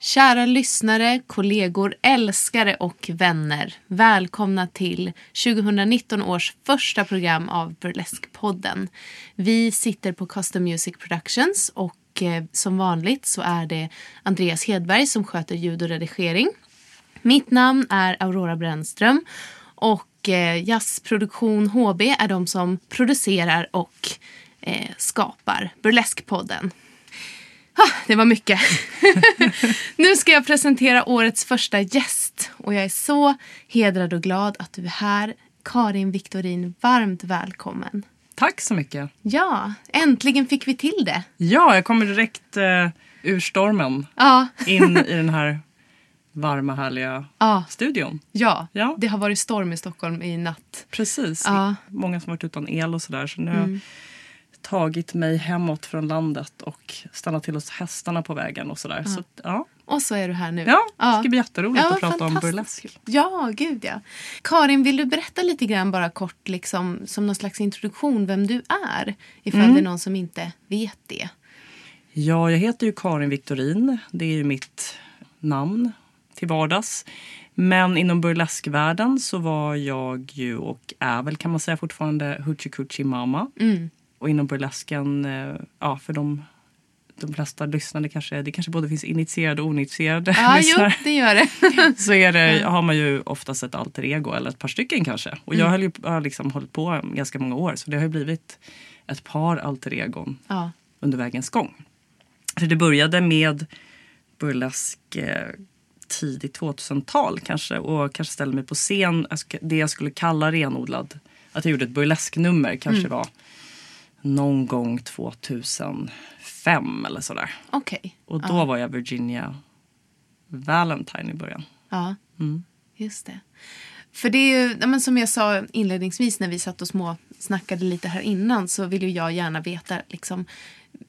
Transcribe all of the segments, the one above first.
Kära lyssnare, kollegor, älskare och vänner. Välkomna till 2019 års första program av Burlesque-podden. Vi sitter på Custom Music Productions och eh, som vanligt så är det Andreas Hedberg som sköter ljud och redigering. Mitt namn är Aurora Brännström och eh, Jazzproduktion HB är de som producerar och eh, skapar Burlesque-podden. Ah, det var mycket. nu ska jag presentera årets första gäst och jag är så hedrad och glad att du är här. Karin Viktorin, varmt välkommen. Tack så mycket. Ja, äntligen fick vi till det. Ja, jag kommer direkt eh, ur stormen Ja, in i den här varma härliga ja, studion. ja. Ja. det har varit storm i Stockholm i natt. Precis. Ja. Många som varit utan el och sådär. Så nu Mm. Tagit mig hemåt från landet och stannat till hos hästarna på vägen och sådär. Så att, ja. Och så är du här nu. ja, det ska bli jätteroligt Ja, att prata om burlesk. Ja, gud ja. Karin, vill du berätta lite grann bara kort, liksom, som någon slags introduktion, vem du är? Ifall Mm. det är någon som inte vet det. Ja, jag heter ju Karin Viktorin. Det är ju mitt namn till vardags. Men inom burleskvärlden så var jag ju och är väl kan man säga fortfarande Hoochie Mama. Mm. Och inom burlesken, eh, ja för de, de flesta lyssnare kanske, det kanske både finns initierade och oinitierade Ja, jo, lyssnare. det gör det. Så är det, har man ju oftast ett alter ego eller ett par stycken kanske. Och Mm. jag ju, har liksom hållit på ganska många år så det har ju blivit ett par alter egon Ja. under vägens gång. Så det började med burlesk eh, tidigt 2000-tal kanske och kanske ställde mig på scen, det jag skulle kalla renodlad. Att jag gjorde ett burlesknummer kanske var någon gång 2005 eller sådär. Okej. Och då var jag Virginia Valentine i början. Ja, Mm. just det. För det är ju, ja, men som jag sa inledningsvis när vi satt och små snackade lite här innan så vill ju jag gärna veta liksom,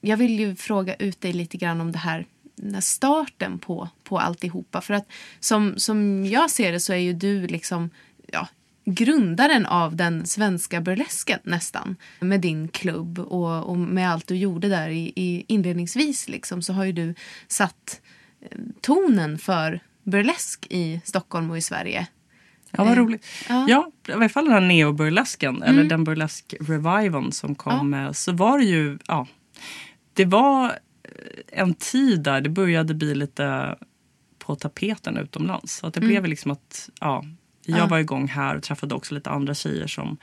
jag vill ju fråga ut dig lite grann om det här den starten på, på alltihopa. För att som, som jag ser det så är ju du liksom ja, grundaren av den svenska burlesken nästan. Med din klubb och, och med allt du gjorde där i, i inledningsvis liksom, så har ju du satt eh, tonen för burlesk i Stockholm och i Sverige. Ja, vad roligt. ja. Ja. i alla fall den här neoburlesken, eller den burlesk-reviven som kom. eh, Så var det ju, ja. Det var eh, en tid där det började bli lite på tapeten utomlands. Så att det blev liksom att, ja. Jag Ja. var igång här och träffade också lite andra tjejer som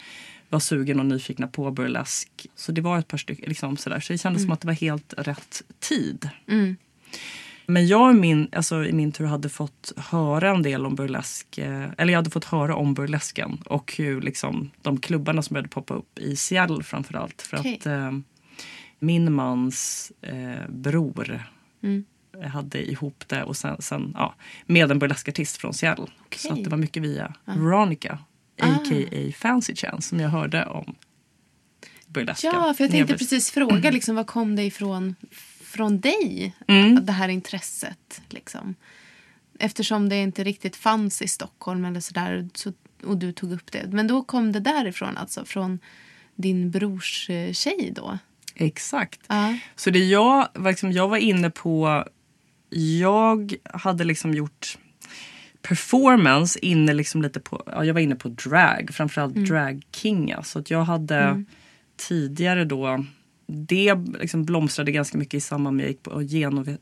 var sugen och nyfikna på burlesk. Så det var ett par stycken, liksom sådär. Så det kändes som att det var helt rätt tid. Mm. Men jag min, alltså, i min tur hade fått höra en del om burlesk. eh, Eller jag hade fått höra om burlesken och hur liksom, de klubbarna som började poppa upp i Seattle framförallt. För Okej. att eh, min mans eh, bror Mm. Hade ihop det och sen, sen ja, med en burleskartist från Seattle. Så Okej. att det var mycket via Veronica, Ah. a.k.a. Fancy Chance, som jag hörde om burlesken. Ja, för jag tänkte Neoburlesque. precis fråga liksom, vad kom det ifrån från dig? Mm. Det här intresset. Liksom. Eftersom det inte riktigt fanns i Stockholm eller sådär så, och du tog upp det. Men då kom det därifrån alltså, från din brors eh, tjej då? Exakt. Ja. Så det jag, liksom, jag var inne på... Jag hade liksom gjort performance inne liksom lite på, ja, jag var inne på drag, framförallt Mm. drag-kinga. Så att jag hade tidigare då, det liksom blomstrade ganska mycket i samband med jag gick på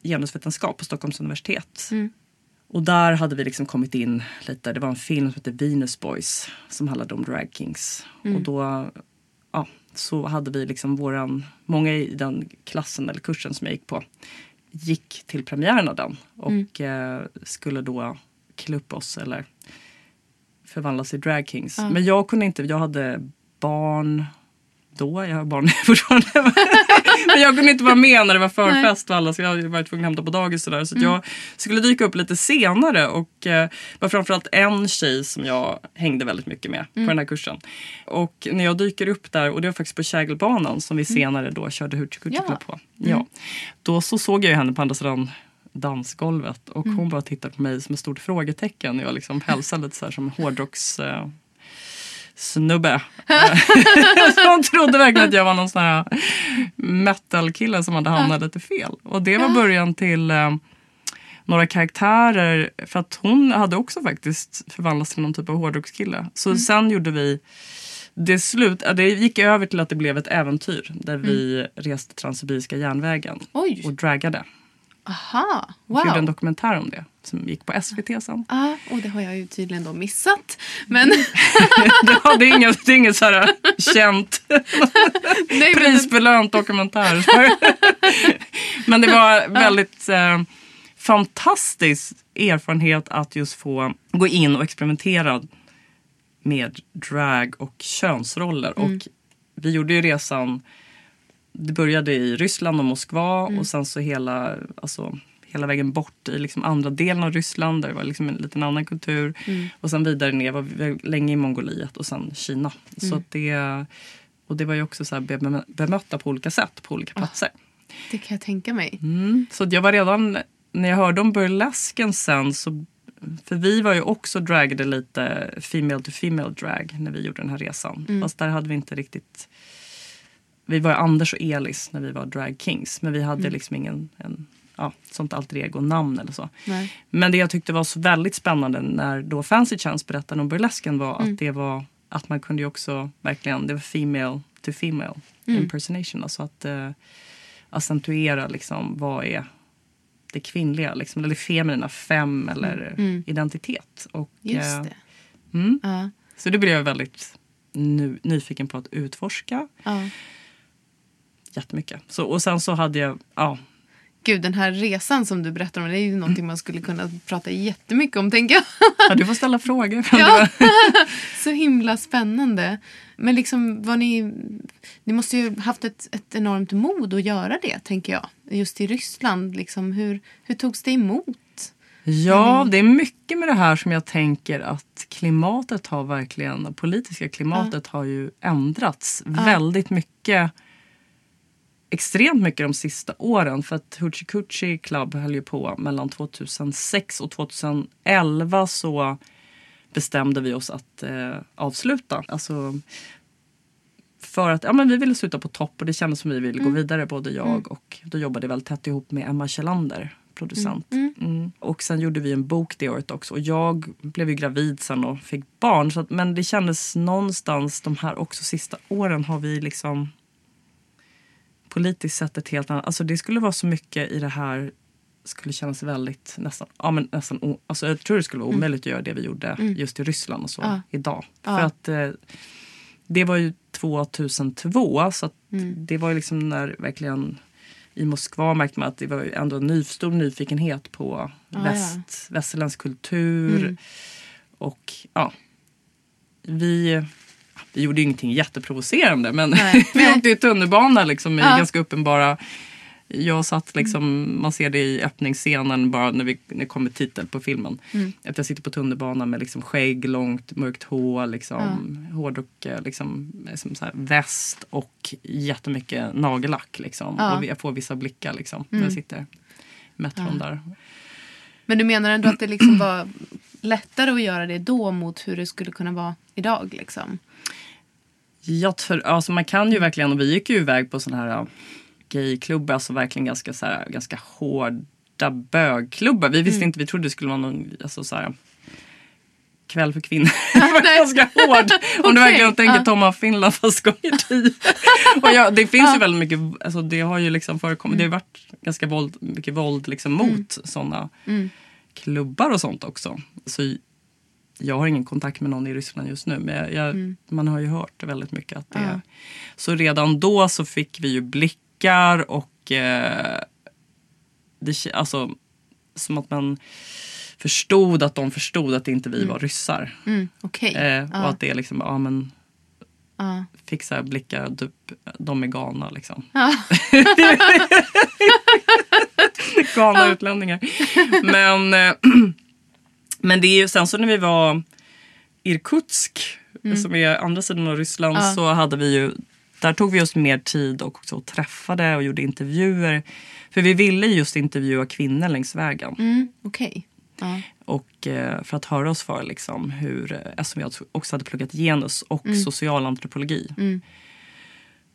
genusvetenskap på Stockholms universitet. Mm. Och där hade vi liksom kommit in lite, det var en film som hette Venus Boys som handlade om drag kings. Mm. Och då ja, så hade vi liksom våran, många i den klassen eller kursen som jag gick på gick till premiären av den och eh, skulle då klä upp oss eller förvandlas i drag kings. Men jag kunde inte, jag hade barn då, jag har barn fortfarande. Men jag kunde inte vara med när det var förfest och alla så jag var tvungen att hämta på dagis och där. Så att jag skulle dyka upp lite senare och eh, var framförallt en tjej som jag hängde väldigt mycket med på den här kursen. Och när jag dyker upp där, och det var faktiskt på Kägelbanan som vi senare då körde Coochie Ja. På. Ja. Då så såg jag ju henne på andra sidan dansgolvet och hon bara tittade på mig som ett stort frågetecken. Jag liksom hälsade lite så här som hårdrocks... Eh, snubbe. hon trodde verkligen att jag var någon sån här metal-kille som hade hamnat lite fel. Och det var början till eh, några karaktärer. För att hon hade också faktiskt förvandlats till någon typ av hårdrockskille. Så sen gjorde vi det slut, det gick över till att det blev ett äventyr där vi reste Transsibiriska järnvägen Oj. och draggade. Aha, Och gjorde en wow. dokumentär om det som gick på SVT sen. Ah, och det har jag ju tydligen då missat. Men, ja, det är inget, det är inget så här känt nej, prisbelönt dokumentär. Men det var väldigt eh, fantastisk erfarenhet att just få gå in och experimentera med drag och könsroller. Och vi gjorde ju resan, det började i Ryssland och Moskva och sen så hela, alltså, hela vägen bort i liksom andra delen av Ryssland där det var liksom en liten annan kultur. Och sen vidare ner, var vi länge i Mongoliet och sen Kina. Så att det, och det var ju också så här bemö- bemötta på olika sätt på olika platser. det kan jag tänka mig. Mm. Så jag var redan, när jag hörde om burlesken sen så för vi var ju också dragade lite female to female drag när vi gjorde den här resan. Fast där hade vi inte riktigt... Vi var Anders och Elis när vi var drag kings. Men vi hade liksom ingen en, ja, sånt alter ego-namn eller så. Nej. Men det jag tyckte var så väldigt spännande när då Fancy Chance berättade om burlesken var att det var att man kunde ju också verkligen, det var female to female impersonation. Alltså att eh, accentuera liksom vad är det kvinnliga, liksom, eller feminina, fem eller identitet. Och, Just eh, det. Mm, Ja, så det blev jag väldigt nu, nyfiken på att utforska ja. Jättemycket. Så, och sen så hade jag, ja, Gud, den här resan som du berättar om, det är ju någonting man skulle kunna prata jättemycket om, tänker jag. ja du får ställa frågor. Ja. Så himla spännande. Men liksom, var ni, ni måste ju haft ett, ett enormt mod att göra det, tänker jag. Just i Ryssland, liksom, hur, hur togs det emot? Ja, det är mycket med det här som jag tänker att klimatet har verkligen, det politiska klimatet har ju ändrats väldigt mycket. Extremt mycket de sista åren för att Hoochie Coochie Club höll ju på mellan 2006 och 2011 så bestämde vi oss att eh, avsluta. Alltså, för att ja, men vi ville sluta på topp och det kändes som vi ville gå vidare både jag och då jobbade jag väldigt tätt ihop med Emma Kjellander, producent. Mm. Och sen gjorde vi en bok det året också och jag blev ju gravid sen och fick barn. Så att, men det kändes någonstans de här också sista åren har vi liksom politiskt sett ett helt annat, alltså det skulle vara så mycket i det här skulle kännas väldigt nästan, ja men nästan, o- alltså jag tror det skulle vara omöjligt att göra det vi gjorde just i Ryssland och så Ja. idag. Ja. För att eh, det var ju 2002 så att det var ju liksom när verkligen i Moskva märkte man att det var ändå en ny, stor nyfikenhet på Ja, väst, västerländsk kultur. Och ja, vi, vi gjorde ju ingenting jätteprovocerande men vi åkte i tunnelbana liksom i Ja. ganska uppenbara jag satt liksom, man ser det i öppningsscenen bara när, vi, när det kommer titel på filmen. Att jag sitter på tunnelbanan med liksom skägg, långt, mörkt hår, liksom, hårdrock, eh, liksom, som så väst och jättemycket nagellack. Liksom. Ja. Och jag får vissa blickar liksom, när jag sitter i metron där. Men du menar ändå att det liksom var lättare att göra det då mot hur det skulle kunna vara idag? Liksom? Jag tror, alltså man kan ju verkligen, och vi gick ju iväg på sådana här ja, gayklubbar, alltså verkligen ganska, så här, ganska hårda bögklubbar. Vi visste inte, vi trodde det skulle vara någon, alltså så här, kväll för kvinnor. ganska hård. Om du verkligen tänker ja. Tom av Finland fast gånger tio. och det finns ju väldigt mycket, alltså det har ju liksom förekommit, det har ju varit ganska våld, mycket våld liksom mot sådana klubbar och sånt också. Så jag har ingen kontakt med någon i Ryssland just nu men jag, jag, man har ju hört väldigt mycket att det Ja. Så redan då så fick vi ju blickar och eh, det, alltså, som att man förstod att de förstod att inte vi var ryssar. Mm, Okej. Eh, och Ja. att det är liksom, ja men Ja. fick så här blickar, typ de är galna liksom. Ja. galna utlänningar. Men, eh, men det är ju sen så när vi var i Irkutsk, som är andra sidan av Ryssland, Mm. Ja. så hade vi ju där tog vi oss mer tid och också träffade och gjorde intervjuer. För vi ville just intervjua kvinnor längs vägen. Mm, Okej. Ja. Och eh, för att höra oss för liksom hur, eh, eftersom jag också hade pluggat genus och Mm. socialantropologi.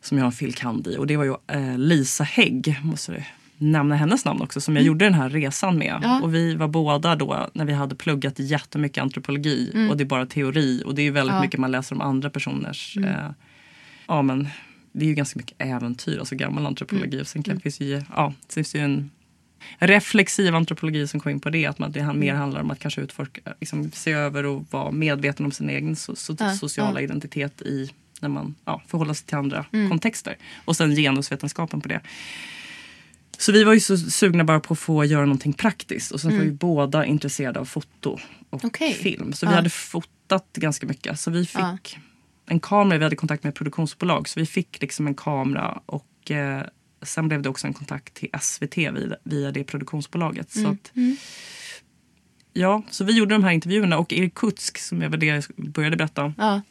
Som jag har en filkand i. Och det var ju eh, Lisa Hägg, måste nämna hennes namn också, som jag gjorde den här resan med. Mm. Ja. Och vi var båda då, när vi hade pluggat jättemycket antropologi och det är bara teori. Och det är ju väldigt Mm. Ja. Mm. mycket man läser om andra personers eh, ja men det är ju ganska mycket äventyr, alltså gammal antropologi. Mm. Och sen kan, finns det ju, ja, det finns ju en reflexiv antropologi som kommer in på det. Att man, det här Mm. mer handlar om att kanske utforska, liksom, se över och vara medveten om sin egen so, so, Ja, sociala ja. identitet i när man ja, förhåller sig till andra Mm. kontexter. Och sen genusvetenskapen på det. Så vi var ju så sugna bara på att få göra någonting praktiskt. Och sen var vi båda intresserade av foto och Mm. Okej. film. Så Ja. vi hade fotat ganska mycket. Så vi fick Ja. en kamera, vi hade kontakt med ett produktionsbolag. Så vi fick liksom en kamera och eh, sen blev det också en kontakt till SVT via, via det produktionsbolaget. Så att, Ja, så vi gjorde de här intervjuerna och i Irkutsk, som jag var det jag började berätta, Ja.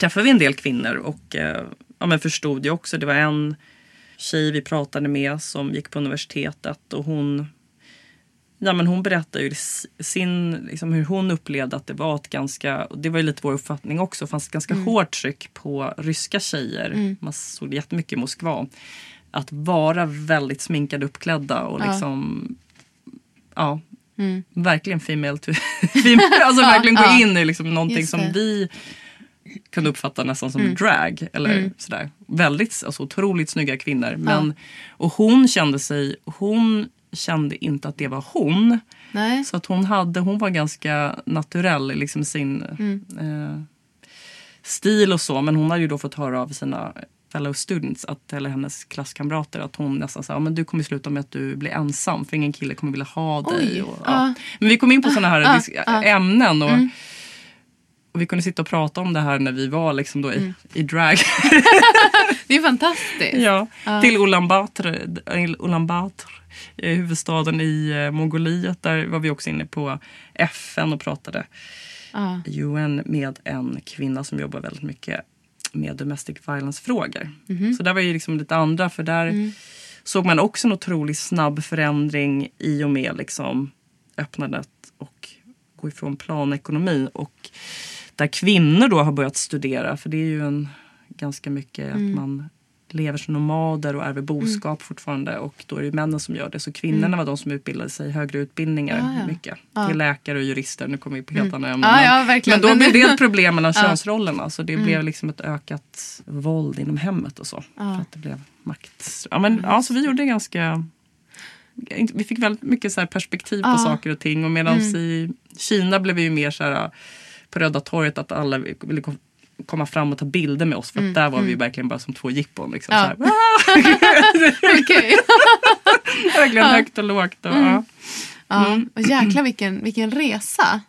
träffade vi en del kvinnor och eh, ja, men förstod ju också. Det var en tjej vi pratade med som gick på universitetet och hon Ja, men hon berättade ju sin, liksom, hur hon upplevde att det var ett ganska, och det var ju lite vår uppfattning också, fanns ett ganska hårt tryck på ryska tjejer. Man såg det jättemycket i Moskva. Att vara väldigt sminkade, uppklädda och Ja. liksom ja, Mm. verkligen female to female. Alltså verkligen gå ja. in i liksom någonting som vi kunde uppfatta nästan som drag. Eller sådär. Väldigt, alltså otroligt snygga kvinnor. Men, Och hon kände sig, hon kände inte att det var hon. Nej. Så att hon, hade, hon var ganska naturell i liksom sin Mm. eh, stil och så. Men hon hade ju då fått höra av sina fellow students, att, eller hennes klasskamrater, att hon nästan sa men du kommer sluta med att du blir ensam för ingen kille kommer vilja ha dig. Och, ja. ja. Men vi kom in på sådana här Ah, dis- ah. ämnen. Och, Mm. Och vi kunde sitta och prata om det här när vi var liksom då i, Mm. i drag. Det är fantastiskt. ja, Ja. Till Ulan Bator, Ulan Bator, eh, huvudstaden i eh, Mongoliet. Där var vi också inne på FN och pratade Ja. UN med en kvinna som jobbar väldigt mycket med domestic violence-frågor. Mhm. Så där var ju liksom lite andra, för där Mm. såg man också en otroligt snabb förändring i och med liksom öppnandet och gå ifrån planekonomi. Och där kvinnor då har börjat studera, för det är ju en ganska mycket Mm. att man lever som nomader och ärver boskap fortfarande och då är det männen som gör det. Så kvinnorna var de som utbildade sig i högre utbildningar Mm. Ja, ja. mycket. Ja. Till läkare och jurister, nu kommer vi på helt andra ämnen. Ja, men- men då blev det ett problem mellan Ja. Mm. könsrollerna. Så det blev liksom ett ökat våld inom hemmet och så. För att det blev makt. Ja, men, ja, så vi gjorde ganska... Vi fick väldigt mycket så perspektiv på saker och ting. Och medan Mm. i Kina blev vi ju mer så här på Röda torget att alla ville kom- komma fram och ta bilder med oss. För att där var vi ju verkligen bara som två jippon. Liksom, Mm. Ja. verkligen högt och lågt. Och, ja. Ja, och jäklar vilken, vilken resa.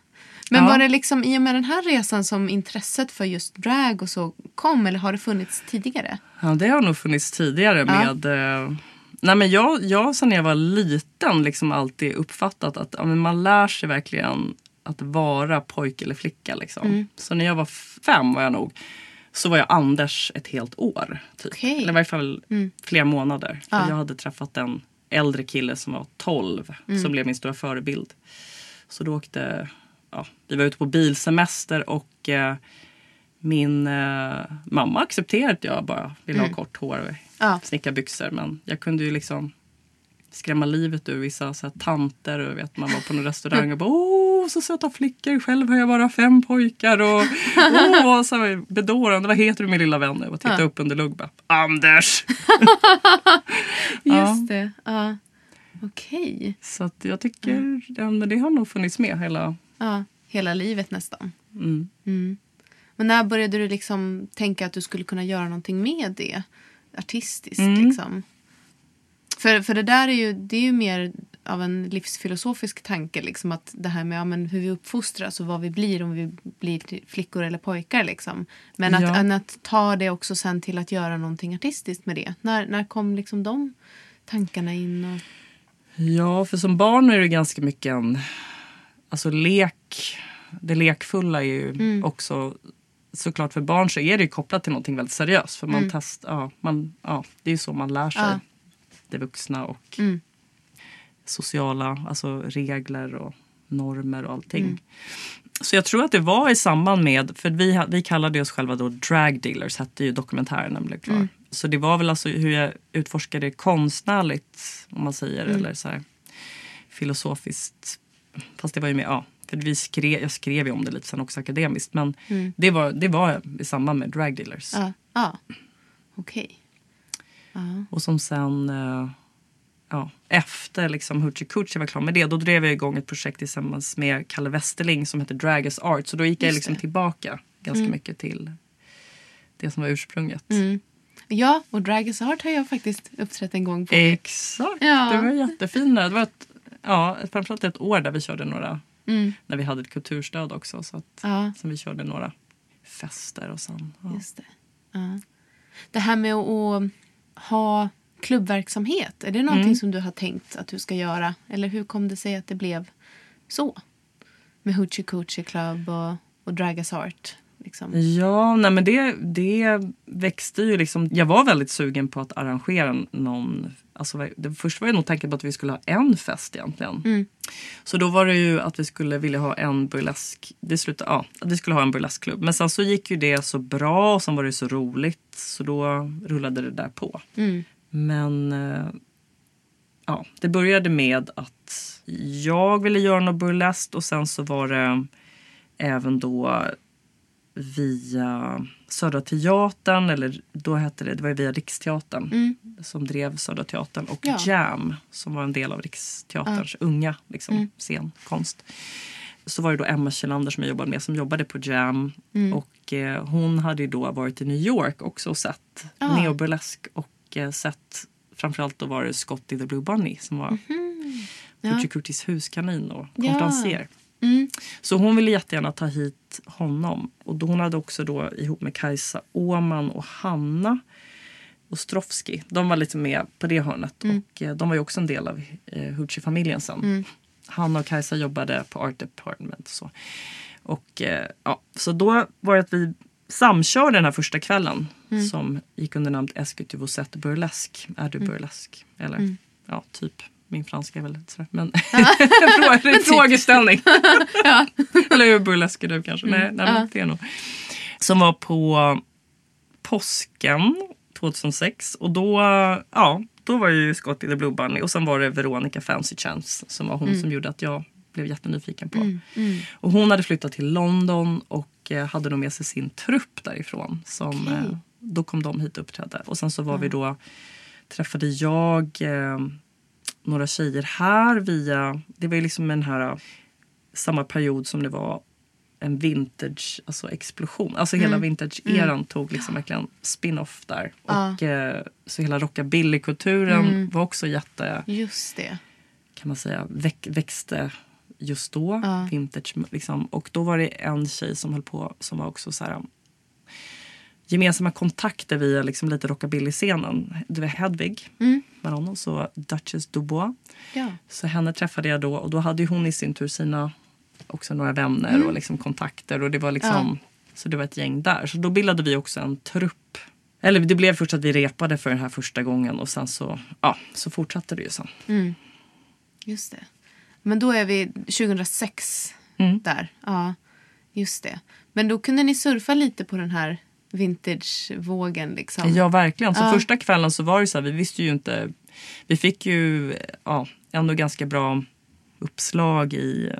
Men Ja. var det liksom i och med den här resan som intresset för just drag och så kom eller har det funnits tidigare? Ja, det har nog funnits tidigare Ja. med... Eh, nej men jag, jag sen jag var liten liksom alltid uppfattat att ja, man lär sig verkligen att vara pojke eller flicka. Liksom. Mm. Så när jag var fem var jag nog så var jag Anders ett helt år. Typ. Okej. Eller i varje fall Mm. flera månader. Ja. Jag hade träffat en äldre kille som var 12 Mm. som blev min stora förebild. Så då åkte, ja, vi var ute på bilsemester och eh, min eh, mamma accepterade att jag bara ville ha kort hår och Mm. Ja. snickarbyxor. Men jag kunde ju liksom skrämma livet ur vissa så här, tanter och vet, man var på någon restaurang och bara åh så söta flickor, själv har jag bara fem pojkar och åh, så jag bedårande, vad heter du min lilla vän? Och titta Ja. upp under lugg bara, Anders! Just det. Ja. Okej. Så att jag tycker, ja, men det har nog funnits med hela, Ja. Hela livet nästan. mm. Mm. Men när började du liksom tänka att du skulle kunna göra någonting med det? Artistiskt Mm. liksom. För, för det där är ju, det är ju mer av en livsfilosofisk tanke. Liksom, att det här med ja, men hur vi uppfostras och vad vi blir om vi blir flickor eller pojkar. Liksom. Men att, Ja. att ta det också sen till att göra någonting artistiskt med det. När, när kom liksom de tankarna in? Och, Ja, för som barn är det ganska mycket en... Alltså lek, det lekfulla är ju Mm. också... Såklart för barn så är det ju kopplat till någonting väldigt seriöst. För man Mm. test, ja, man, ja, det är ju så man lär sig Ja. det vuxna och Mm. Sociala alltså regler och normer och allting. Mm. Så jag tror att det var i samband med, för vi, vi kallade oss själva då drag dealers, hette ju dokumentären när den blev klar. Mm. Så det var väl alltså hur jag utforskade konstnärligt, om man säger, Mm. eller så här filosofiskt. Fast det var ju mer, ja, för vi skrev, jag skrev ju om det lite sen också akademiskt. Men Mm. det, var, det var i samband med drag dealers. ja, ja. okej. Ja. Och som sen, eh, ja, efter liksom Hoochie Coochie var klar med det, då drev jag igång ett projekt tillsammans med Kalle Westerling som heter Drag as Art. Så då gick jag Just liksom det. tillbaka ganska Mm. mycket till det som var ursprunget. Mm. Ja, och Drag Is Art har jag faktiskt uppträtt en gång på. Exakt, Ja. det var jättefint. Det var ett, ja, framförallt ett år där vi körde några, Mm. när vi hade ett kulturstöd också. Så att, Ja, Som vi körde några fester och sen. Ja. just det. Ja. Det här med att ha klubbverksamhet, är det någonting Mm. som du har tänkt att du ska göra? Eller hur kom det sig att det blev så? Med Hoochie Coochie Club och, och Drag Us Art. Liksom. Ja, nej men det, det växte ju liksom. Jag var väldigt sugen på att arrangera någon. Alltså, det först var jag nog tanken på att vi skulle ha en fest egentligen. Mm. Så då var det ju att vi skulle vilja ha en burlesk. Det slutade, ja, att vi skulle ha en burleskklubb. Men sen så gick ju det så bra och sen var det så roligt. Så då rullade det där på. Mm. Men eh, ja, det började med att jag ville göra något burleskt och sen så var det även då via Södra Teatern, eller då hette det, det var via Riksteatern Mm. som drev Södra Teatern och Ja. Jam som var en del av Riksteaterns unga liksom, Mm. scenkonst. Så var det då Emma Kjellander som jag jobbade med som jobbade på Jam. Mm. Och eh, hon hade ju då varit i New York också och sett Ah. neoburlesk och eh, sett framförallt då var det Scotty the Blue Bunny som var Ja. Hoochie Coochies huskanin och Ja. konferencier. Mm. Så hon ville jättegärna ta hit honom. Och då hon hade också då ihop med Kajsa Åman och Hanna Ostrovski. De var lite med på det hörnet. Och eh, de var ju också en del av eh, Hoochie-familjen sen. Mm. Hanna och Kajsa jobbade på Art Department. Och så. Och, eh, ja, så då var det att vi samkörde den här första kvällen som gick under namnet vous êtes burlesque? Är du burlesk? Eller ja, typ. Min franska är väl lite sådär. Men en frågeställning. Eller hur burlesk är du kanske? Nej, nej men det är nog. Som var på påsken 2006. Och då, ja, då var ju Scotty the Blue Bunny. Och sen var det Veronica Fancy Chance som var hon som gjorde att jag blev jättenyfiken på. Mm. Och hon hade flyttat till London och eh, hade nog med sig sin trupp därifrån. Som, Okej. eh, då kom de hit och uppträdde. Och sen så var vi då, träffade jag eh, några tjejer här via, det var ju liksom den här samma period som det var en vintage alltså explosion. Alltså hela vintage-eran tog liksom verkligen spin-off där. Ja. Och eh, så hela rockabilly-kulturen var också jätte Just det. kan man säga, väx, växte just då. Ja. Vintage, liksom. Och då var det en tjej som höll på som var också så här um, gemensamma kontakter via liksom lite rockabilly-scenen. Det var Hedvig Mm. Maron och så Duchess Dubois. Ja. Så henne träffade jag då och då hade ju hon i sin tur sina också några vänner och liksom kontakter och det var liksom så det var ett gäng där. Så då bildade vi också en trupp. Eller det blev först att vi repade för den här första gången och sen så, ja, så fortsatte det ju sen. Mm. Just det. Men då är vi 2006 Mm. där. Ja, just det. Men då kunde ni surfa lite på den här vintagevågen liksom. Ja, verkligen. Så Ja. första kvällen så var det så här, vi visste ju inte. Vi fick ju ja, ändå ganska bra uppslag i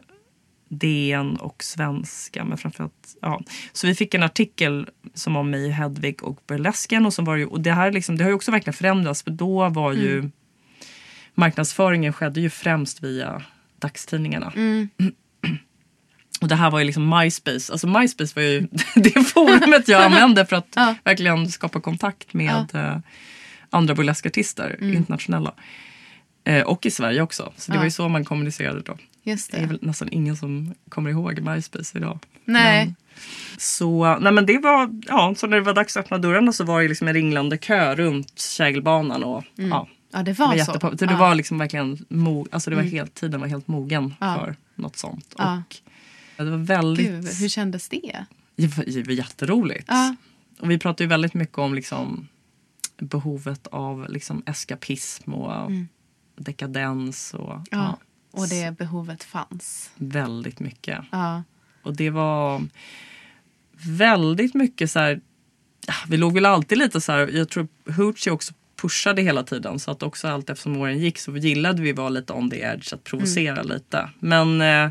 DN och Svenska. Men framförallt, ja. Så vi fick en artikel som om mig, Hedvig och burlesken. Och, som var ju, och det, här liksom, det har ju också verkligen förändrats. För då var ju marknadsföringen skedde ju främst via dagstidningarna. Och det här var ju liksom MySpace. Alltså MySpace var ju det forumet jag använde för att Ja. verkligen skapa kontakt med eh, andra burleskartister, internationella. Eh, och i Sverige också. Så det Ja. var ju så man kommunicerade då. Just Det är det. väl nästan ingen som kommer ihåg MySpace idag. Nej. Men, så, nej men det var, ja, så när det var dags att öppna dörrarna så var det liksom en ringlande kö runt kägelbanan. Och, ja, Ja, det det var, var, så. så det ja. var liksom verkligen, mo, alltså det var helt, tiden var helt mogen Ja. för något sånt. Ja. Och det var väldigt, Gud, hur kändes det? det var, det var jätteroligt. Ja. Och vi pratade ju väldigt mycket om liksom behovet av liksom eskapism och dekadens. Och, Mm. Ja. Och det behovet fanns. väldigt mycket. Ja. Och det var väldigt mycket så här... ja, Vi låg väl alltid lite så här... Jag tror Hoochie också pushade hela tiden. Så att också allt eftersom åren gick så gillade vi vara lite on the edge. Att provocera lite. Men eh,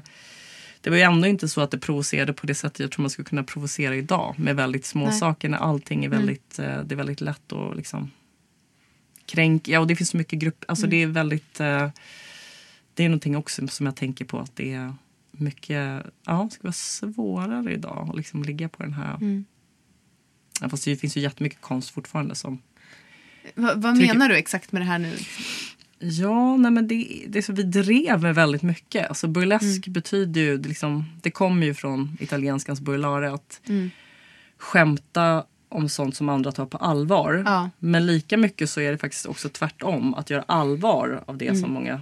det var ju ändå inte så att det provocerade på det sättet jag tror man skulle kunna provocera idag. Med väldigt små Nej. saker när allting är väldigt, eh, det är väldigt lätt att liksom kränka. Ja, och det finns så mycket grupp. Alltså det är väldigt... Eh, det är någonting också som jag tänker på att det är mycket, ja, det ska vara svårare idag att liksom ligga på den här. Mm. Ja, fast det finns ju jättemycket konst fortfarande som Va, vad Tycker- menar du exakt med det här nu? Ja, nej men det, det är så vi drev med väldigt mycket. Alltså burlesk betyder ju, det liksom, det kommer ju från italienskans burlare att skämta om sånt som andra tar på allvar. Ja. Men lika mycket så är det faktiskt också tvärtom, att göra allvar av det som många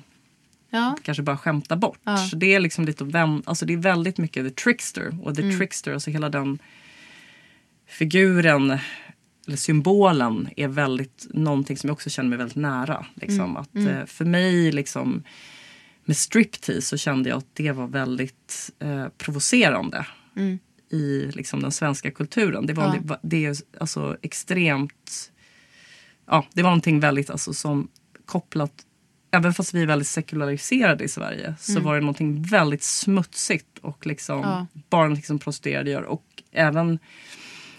Ja. kanske bara skämtar bort. Ja. Så det är liksom lite vem, alltså det är väldigt mycket the trickster. Och the trickster, alltså hela den figuren eller symbolen är väldigt någonting som jag också känner mig väldigt nära. Liksom. Att, eh, för mig liksom med striptease så kände jag att det var väldigt eh, provocerande i liksom, den svenska kulturen. Det var, Ja. det, det är alltså extremt ja, det var någonting väldigt alltså, som kopplat Även fast vi är väldigt sekulariserade i Sverige så var det någonting väldigt smutsigt och liksom Ja. bara någonting som prostituerade gör. Och även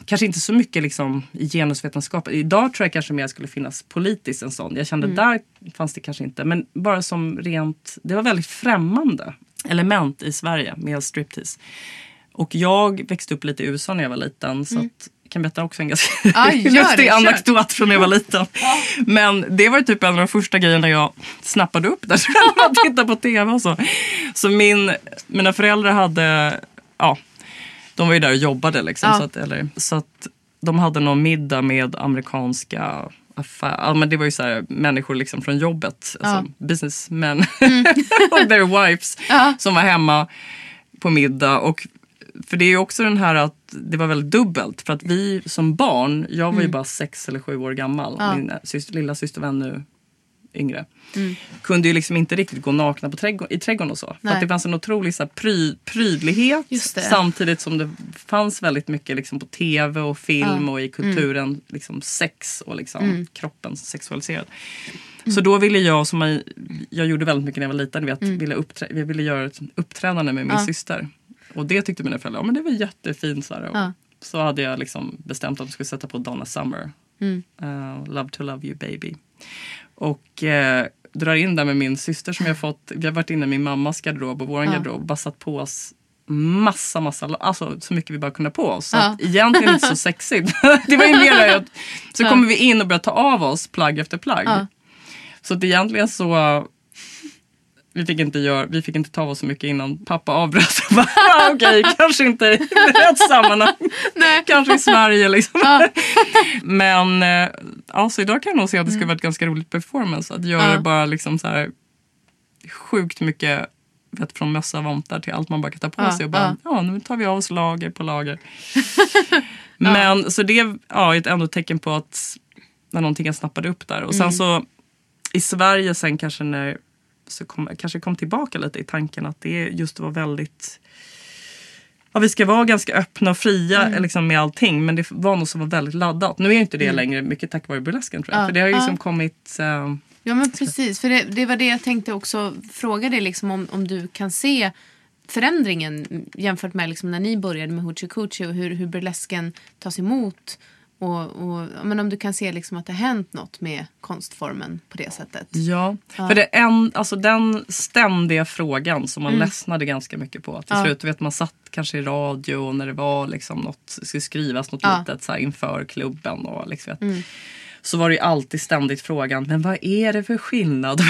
kanske inte så mycket liksom i genusvetenskap. Idag tror jag kanske mer skulle finnas politiskt en sån. Jag kände där fanns det kanske inte. Men bara som rent, det var väldigt främmande element i Sverige med striptease. Och jag växte upp lite i USA när jag var liten. Så att, jag kan berätta också en ganska Ja, det, lustig anekdot från när jag var liten. Men det var typ en av de första grejerna jag snappade upp där. att titta på tv och så. Så min, mina föräldrar hade, ja, de var ju där och jobbade liksom. Ja. Så, att, eller, så att de hade någon middag med amerikanska affär, ja, men det var ju så här, människor liksom från jobbet, alltså businessmen och their wives Ja. som var hemma på middag. Och, för det är ju också den här att det var väldigt dubbelt. För att vi som barn, jag var ju bara sex eller sju år gammal. Ja. Min syster, lilla syster var ännu yngre. Kunde ju liksom inte riktigt gå nakna på trädgården, i trädgården och så. För det fanns en otrolig så här, pry, prydlighet. Samtidigt som det fanns väldigt mycket liksom, på tv och film Ja. Mm. och i kulturen. Liksom, sex och liksom, kroppen sexualiserad. Så då ville jag, som jag, jag gjorde väldigt mycket när jag var liten, vet, ville uppträ, jag ville göra ett uppträdande med min Mm. Ja. syster. Och det tyckte mina föräldrar, ja, men det var jättefint. Så, här, Ja. så hade jag liksom bestämt att jag skulle sätta på Donna Summer. Mm. Uh, love to love you baby. Och eh, drar in där med min syster som jag fått. Vi har varit inne i min mammas garderob och vår Ja. garderob bara satt på oss massa, massa, alltså så mycket vi bara kunde på oss. Så Ja. egentligen inte så sexigt. det var ju mer att så Ja. kommer vi in och börjar ta av oss plagg efter plagg. Ja. Så att egentligen så vi fick, inte göra, vi fick inte ta oss så mycket innan pappa avbröt. "Ah, Okej, kanske inte i rätt sammanhang. Nej. Kanske i Sverige liksom. Ja. Men eh, alltså, idag kan jag nog se att det skulle vara ett ganska roligt performance. Att göra Mm. Ja. bara liksom så här sjukt mycket vet, från mössa, vantar till allt man bara kan ta på Ja, sig. Och bara, ja. ja. nu tar vi av oss lager på lager. Men så det ja, är ett ändå tecken på att när någonting jag snappade upp där. Och sen Mm. så i Sverige sen kanske när så kom, kanske kom tillbaka lite i tanken att det just var väldigt Ja, vi ska vara ganska öppna och fria Mm. liksom, med allting men det var något som var väldigt laddat. Nu är inte det längre mycket tack vare burlesken tror jag. Ja, För det har ju ja. liksom kommit... eh, Ja men precis, för det, det var det jag tänkte också fråga dig liksom om, om du kan se förändringen jämfört med liksom när ni började med Hoochie Coochie och hur, hur burlesken tas emot. Och, och, men om du kan se liksom att det har hänt något med konstformen på det sättet. Ja, för det är en, alltså den ständiga frågan som man ledsnade ganska mycket på. Till Ja. slut, vet, man satt kanske i radio och när det var liksom något, skulle skrivas något Ja. litet så här, inför klubben. Och liksom, vet, Så var det alltid ständigt frågan, men vad är det för skillnad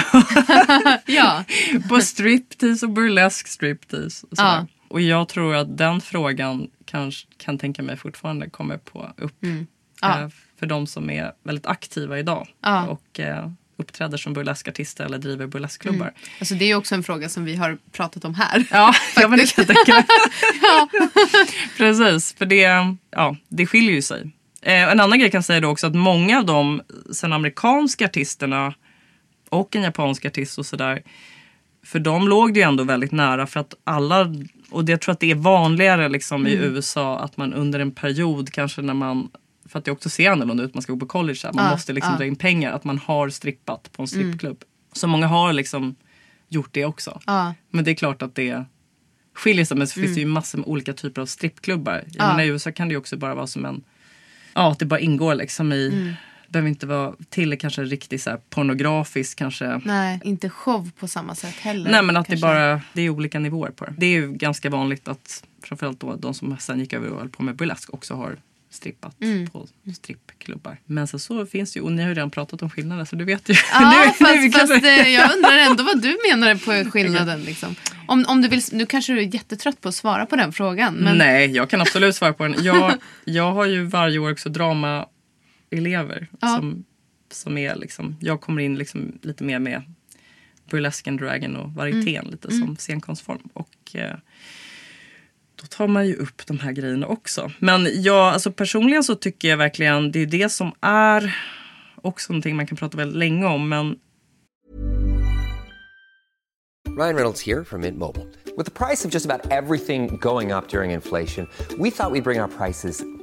Ja, på striptease och burlesk striptease? Och. Ja. och jag tror att den frågan kanske kan tänka mig fortfarande kommer på upp. Mm. Ja. Eh, för de som är väldigt aktiva idag Ja. och eh, uppträder som burleskartister eller driver burleskklubbar. alltså det är också en fråga som vi har pratat om här. Ja, ja men det kan jag tänka mig. Precis, för det, ja, det skiljer ju sig. Eh, en annan grej kan jag säga då också att många av de sen amerikanska artisterna och en japansk artist och sådär. För dem låg det ju ändå väldigt nära för att alla, och jag tror att det är vanligare liksom i USA att man under en period kanske när man för att det också ser annorlunda ut, man ska gå på college, här, man Ja, måste liksom ja. dra in pengar, att man har strippat på en strippklubb. Så många har liksom gjort det också. Ja. Men det är klart att det skiljer sig. Men så finns det ju massor med olika typer av strippklubbar. Jag menar, I USA kan det ju också bara vara som en... Ja, att det bara ingår liksom i... behöver inte vara till kanske riktigt så här pornografisk kanske. Nej, inte show på samma sätt heller. Nej men att kanske. det bara det är olika nivåer på det. Det är ju ganska vanligt att framförallt då de som sen gick över och höll på med burlesk också har strippat Mm. på strippklubbar. Men sen så finns det ju, och ni har ju redan pratat om skillnader så du vet ju. Ja, Nu- nu fast, kanske- fast eh, jag undrar ändå vad du menar på skillnaden. Liksom. Om, om du vill, nu kanske du är jättetrött på att svara på den frågan. Men, Nej, jag kan absolut svara på den. Jag, jag har ju varje år också dramaelever Ja. som, som är liksom, jag kommer in liksom lite mer med burlesken, dragen och varietén Mm. lite som scenkonstform. Och eh, då tar man ju upp de här grejerna också. Men jag, alltså personligen så tycker jag verkligen det är det som är också någonting man kan prata väldigt länge om. Men Ryan Reynolds här från Mint Mobile. Med priset på nästan allt som går upp under inflationen, trodde vi att vi skulle bring våra priser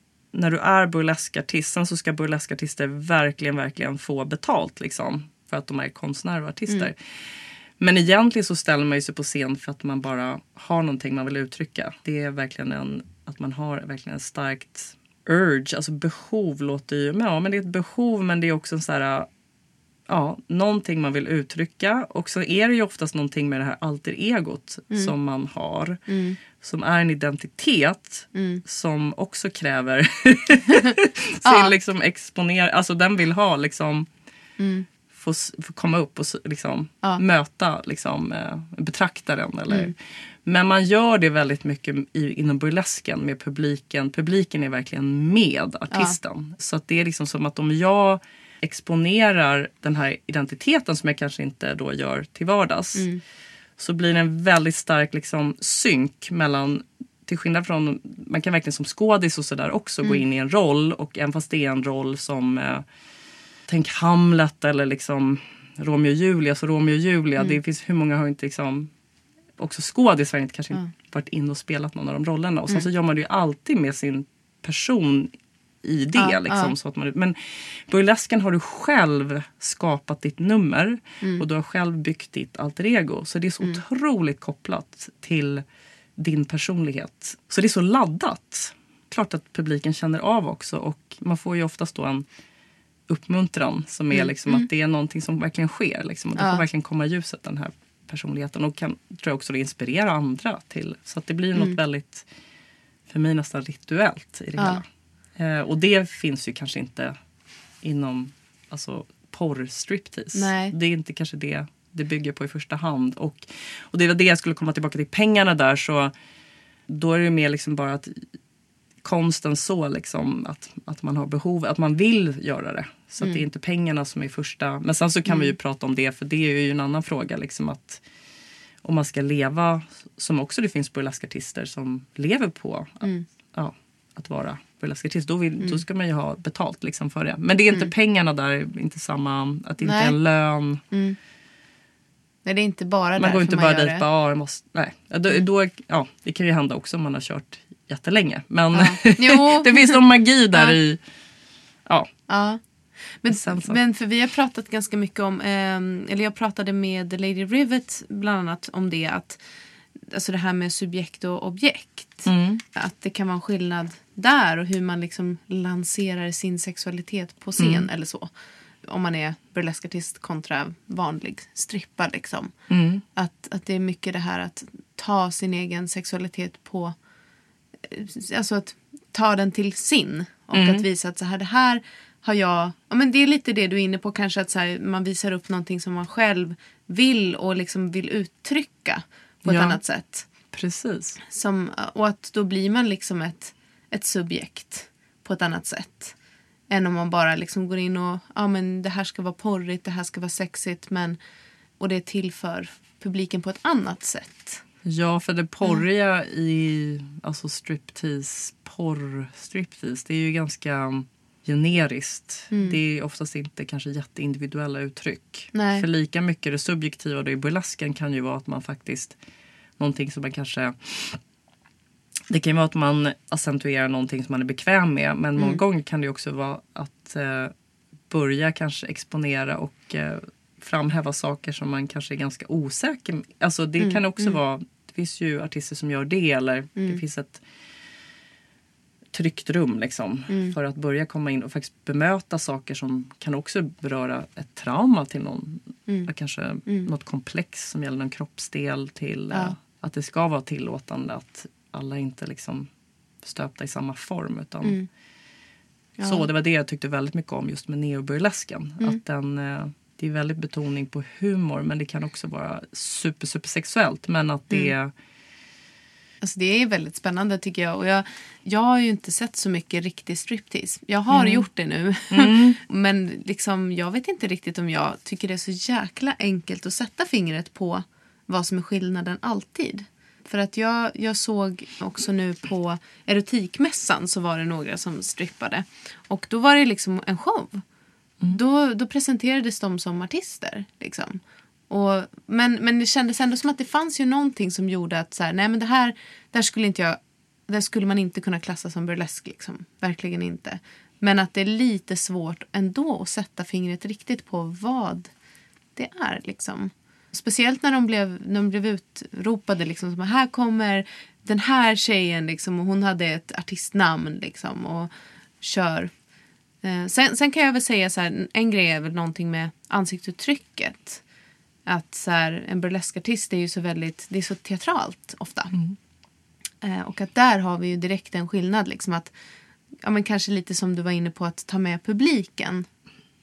när du är burleskartist, sen så ska burleskartister verkligen, verkligen få betalt liksom. För att de är konstnärer och artister. Men egentligen så ställer man ju sig på scen för att man bara har någonting man vill uttrycka. Det är verkligen en, att man har verkligen en starkt urge, alltså behov låter ju, men ja men det är ett behov men det är också en så här ja, någonting man vill uttrycka. Och så är det ju oftast någonting med det här alter egot som man har. Som är en identitet som också kräver sin liksom exponera, alltså den vill ha liksom få, s- få komma upp och liksom möta liksom, eh, betraktaren. Eller. Men man gör det väldigt mycket i, inom burlesken med publiken. Publiken är verkligen med artisten. Så att det är liksom som att om jag exponerar den här identiteten som jag kanske inte då gör till vardags. Så blir det en väldigt stark liksom, synk mellan till skillnad från, man kan verkligen som skådis och sådär också gå in i en roll och även fast det är en roll som eh, Tänk Hamlet eller liksom Romeo och Julia. Så Romeo och Julia, det finns hur många har inte liksom också skådisar inte kanske inte varit in och spelat någon av de rollerna. Och sen så gör man det ju alltid med sin person i det. Ja, liksom, ja. Så att man, men burlesken har du själv skapat ditt nummer och du har själv byggt ditt alter ego. Så det är så otroligt kopplat till din personlighet. Så det är så laddat. Klart att publiken känner av också och man får ju oftast då en uppmuntran som är liksom att det är någonting som verkligen sker. Liksom. Och det Ja. får verkligen komma i ljuset den här personligheten och kan tror jag också inspirera andra till. Så att det blir något väldigt, för mig nästan rituellt i det hela. Eh, och det finns ju kanske inte inom alltså, porr-striptease. Nej. Det är inte kanske det det bygger på i första hand. Och, och det var det jag skulle komma tillbaka till pengarna där så då är det mer liksom bara att konsten så liksom att, att man har behov, att man vill göra det. Så att det är inte pengarna som är första. Men sen så kan vi ju prata om det för det är ju en annan fråga liksom att om man ska leva som också det finns burleskartister som lever på ja, att vara burleskartist. Då, vill, då ska man ju ha betalt liksom för det. Men det är inte pengarna där, inte samma, att det inte Nej. är en lön. Nej, det är inte bara Man går inte man bara dit det. bara, jag måste, nej. Ja, Då, då, ja, det kan ju hända också om man har kört jättelänge. Men Ja. Det finns någon magi där Ja. i, ja. Ja. Men, men för vi har pratat ganska mycket om, ehm, eller jag pratade med Lady Rivet bland annat om det att alltså det här med subjekt och objekt. Mm. Att det kan vara en skillnad där och hur man liksom lanserar sin sexualitet på scen Mm. eller så. Om man är burleskartist kontra vanlig strippa liksom. Mm. Att, att det är mycket det här att ta sin egen sexualitet på alltså att ta den till sin och Mm. att visa att så här, det här har jag... Ja, men det är lite det du är inne på kanske att så här, man visar upp någonting som man själv vill och liksom vill uttrycka på ett Ja. annat sätt. Precis. Som, och att då blir man liksom ett, ett subjekt på ett annat sätt. Än om man bara liksom går in och ja men det här ska vara porrigt, det här ska vara sexigt men och det är till för publiken på ett annat sätt. Ja, för det porriga i alltså striptease, porr striptease, det är ju ganska generiskt. Det är oftast inte kanske jätteindividuella uttryck. Nej. För lika mycket det subjektiva då i burlesken kan ju vara att man faktiskt, någonting som man kanske det kan ju vara att man accentuerar någonting som man är bekväm med men många gånger kan det också vara att eh, börja kanske exponera och eh, framhäva saker som man kanske är ganska osäker med. Alltså det kan också vara, det finns ju artister som gör det eller det finns ett tryggt rum liksom för att börja komma in och faktiskt bemöta saker som kan också beröra ett trauma till någon. Kanske något komplex som gäller någon kroppsdel till eh, Ja. att det ska vara tillåtande att alla inte liksom stöpta i samma form utan så det var det jag tyckte väldigt mycket om just med neoburlesken. Att den, eh, det är väldigt betoning på humor men det kan också vara super super sexuellt men att det Alltså det är väldigt spännande tycker jag. Och jag, jag har ju inte sett så mycket riktig striptease. Jag har gjort det nu. Men liksom, jag vet inte riktigt om jag tycker det är så jäkla enkelt att sätta fingret på vad som är skillnaden alltid. För att jag, jag såg också nu på erotikmässan så var det några som strippade. Och då var det liksom en show. Då, då presenterades de som artister. Liksom. Och, men, men det kändes ändå som att det fanns ju någonting som gjorde att så här, nej men det här, där skulle inte jag, där skulle man inte kunna klassa som burlesk liksom. Verkligen inte. Men att det är lite svårt ändå att sätta fingret riktigt på vad det är liksom. Speciellt när de blev, när de blev utropade liksom som här kommer den här tjejen liksom och hon hade ett artistnamn liksom och kör. Eh, sen, sen kan jag väl säga så här, en grej är väl någonting med ansiktsuttrycket. Att så här, en burleskartist är ju så väldigt, det är så teatralt ofta. Eh, och att där har vi ju direkt en skillnad liksom att, ja men kanske lite som du var inne på att ta med publiken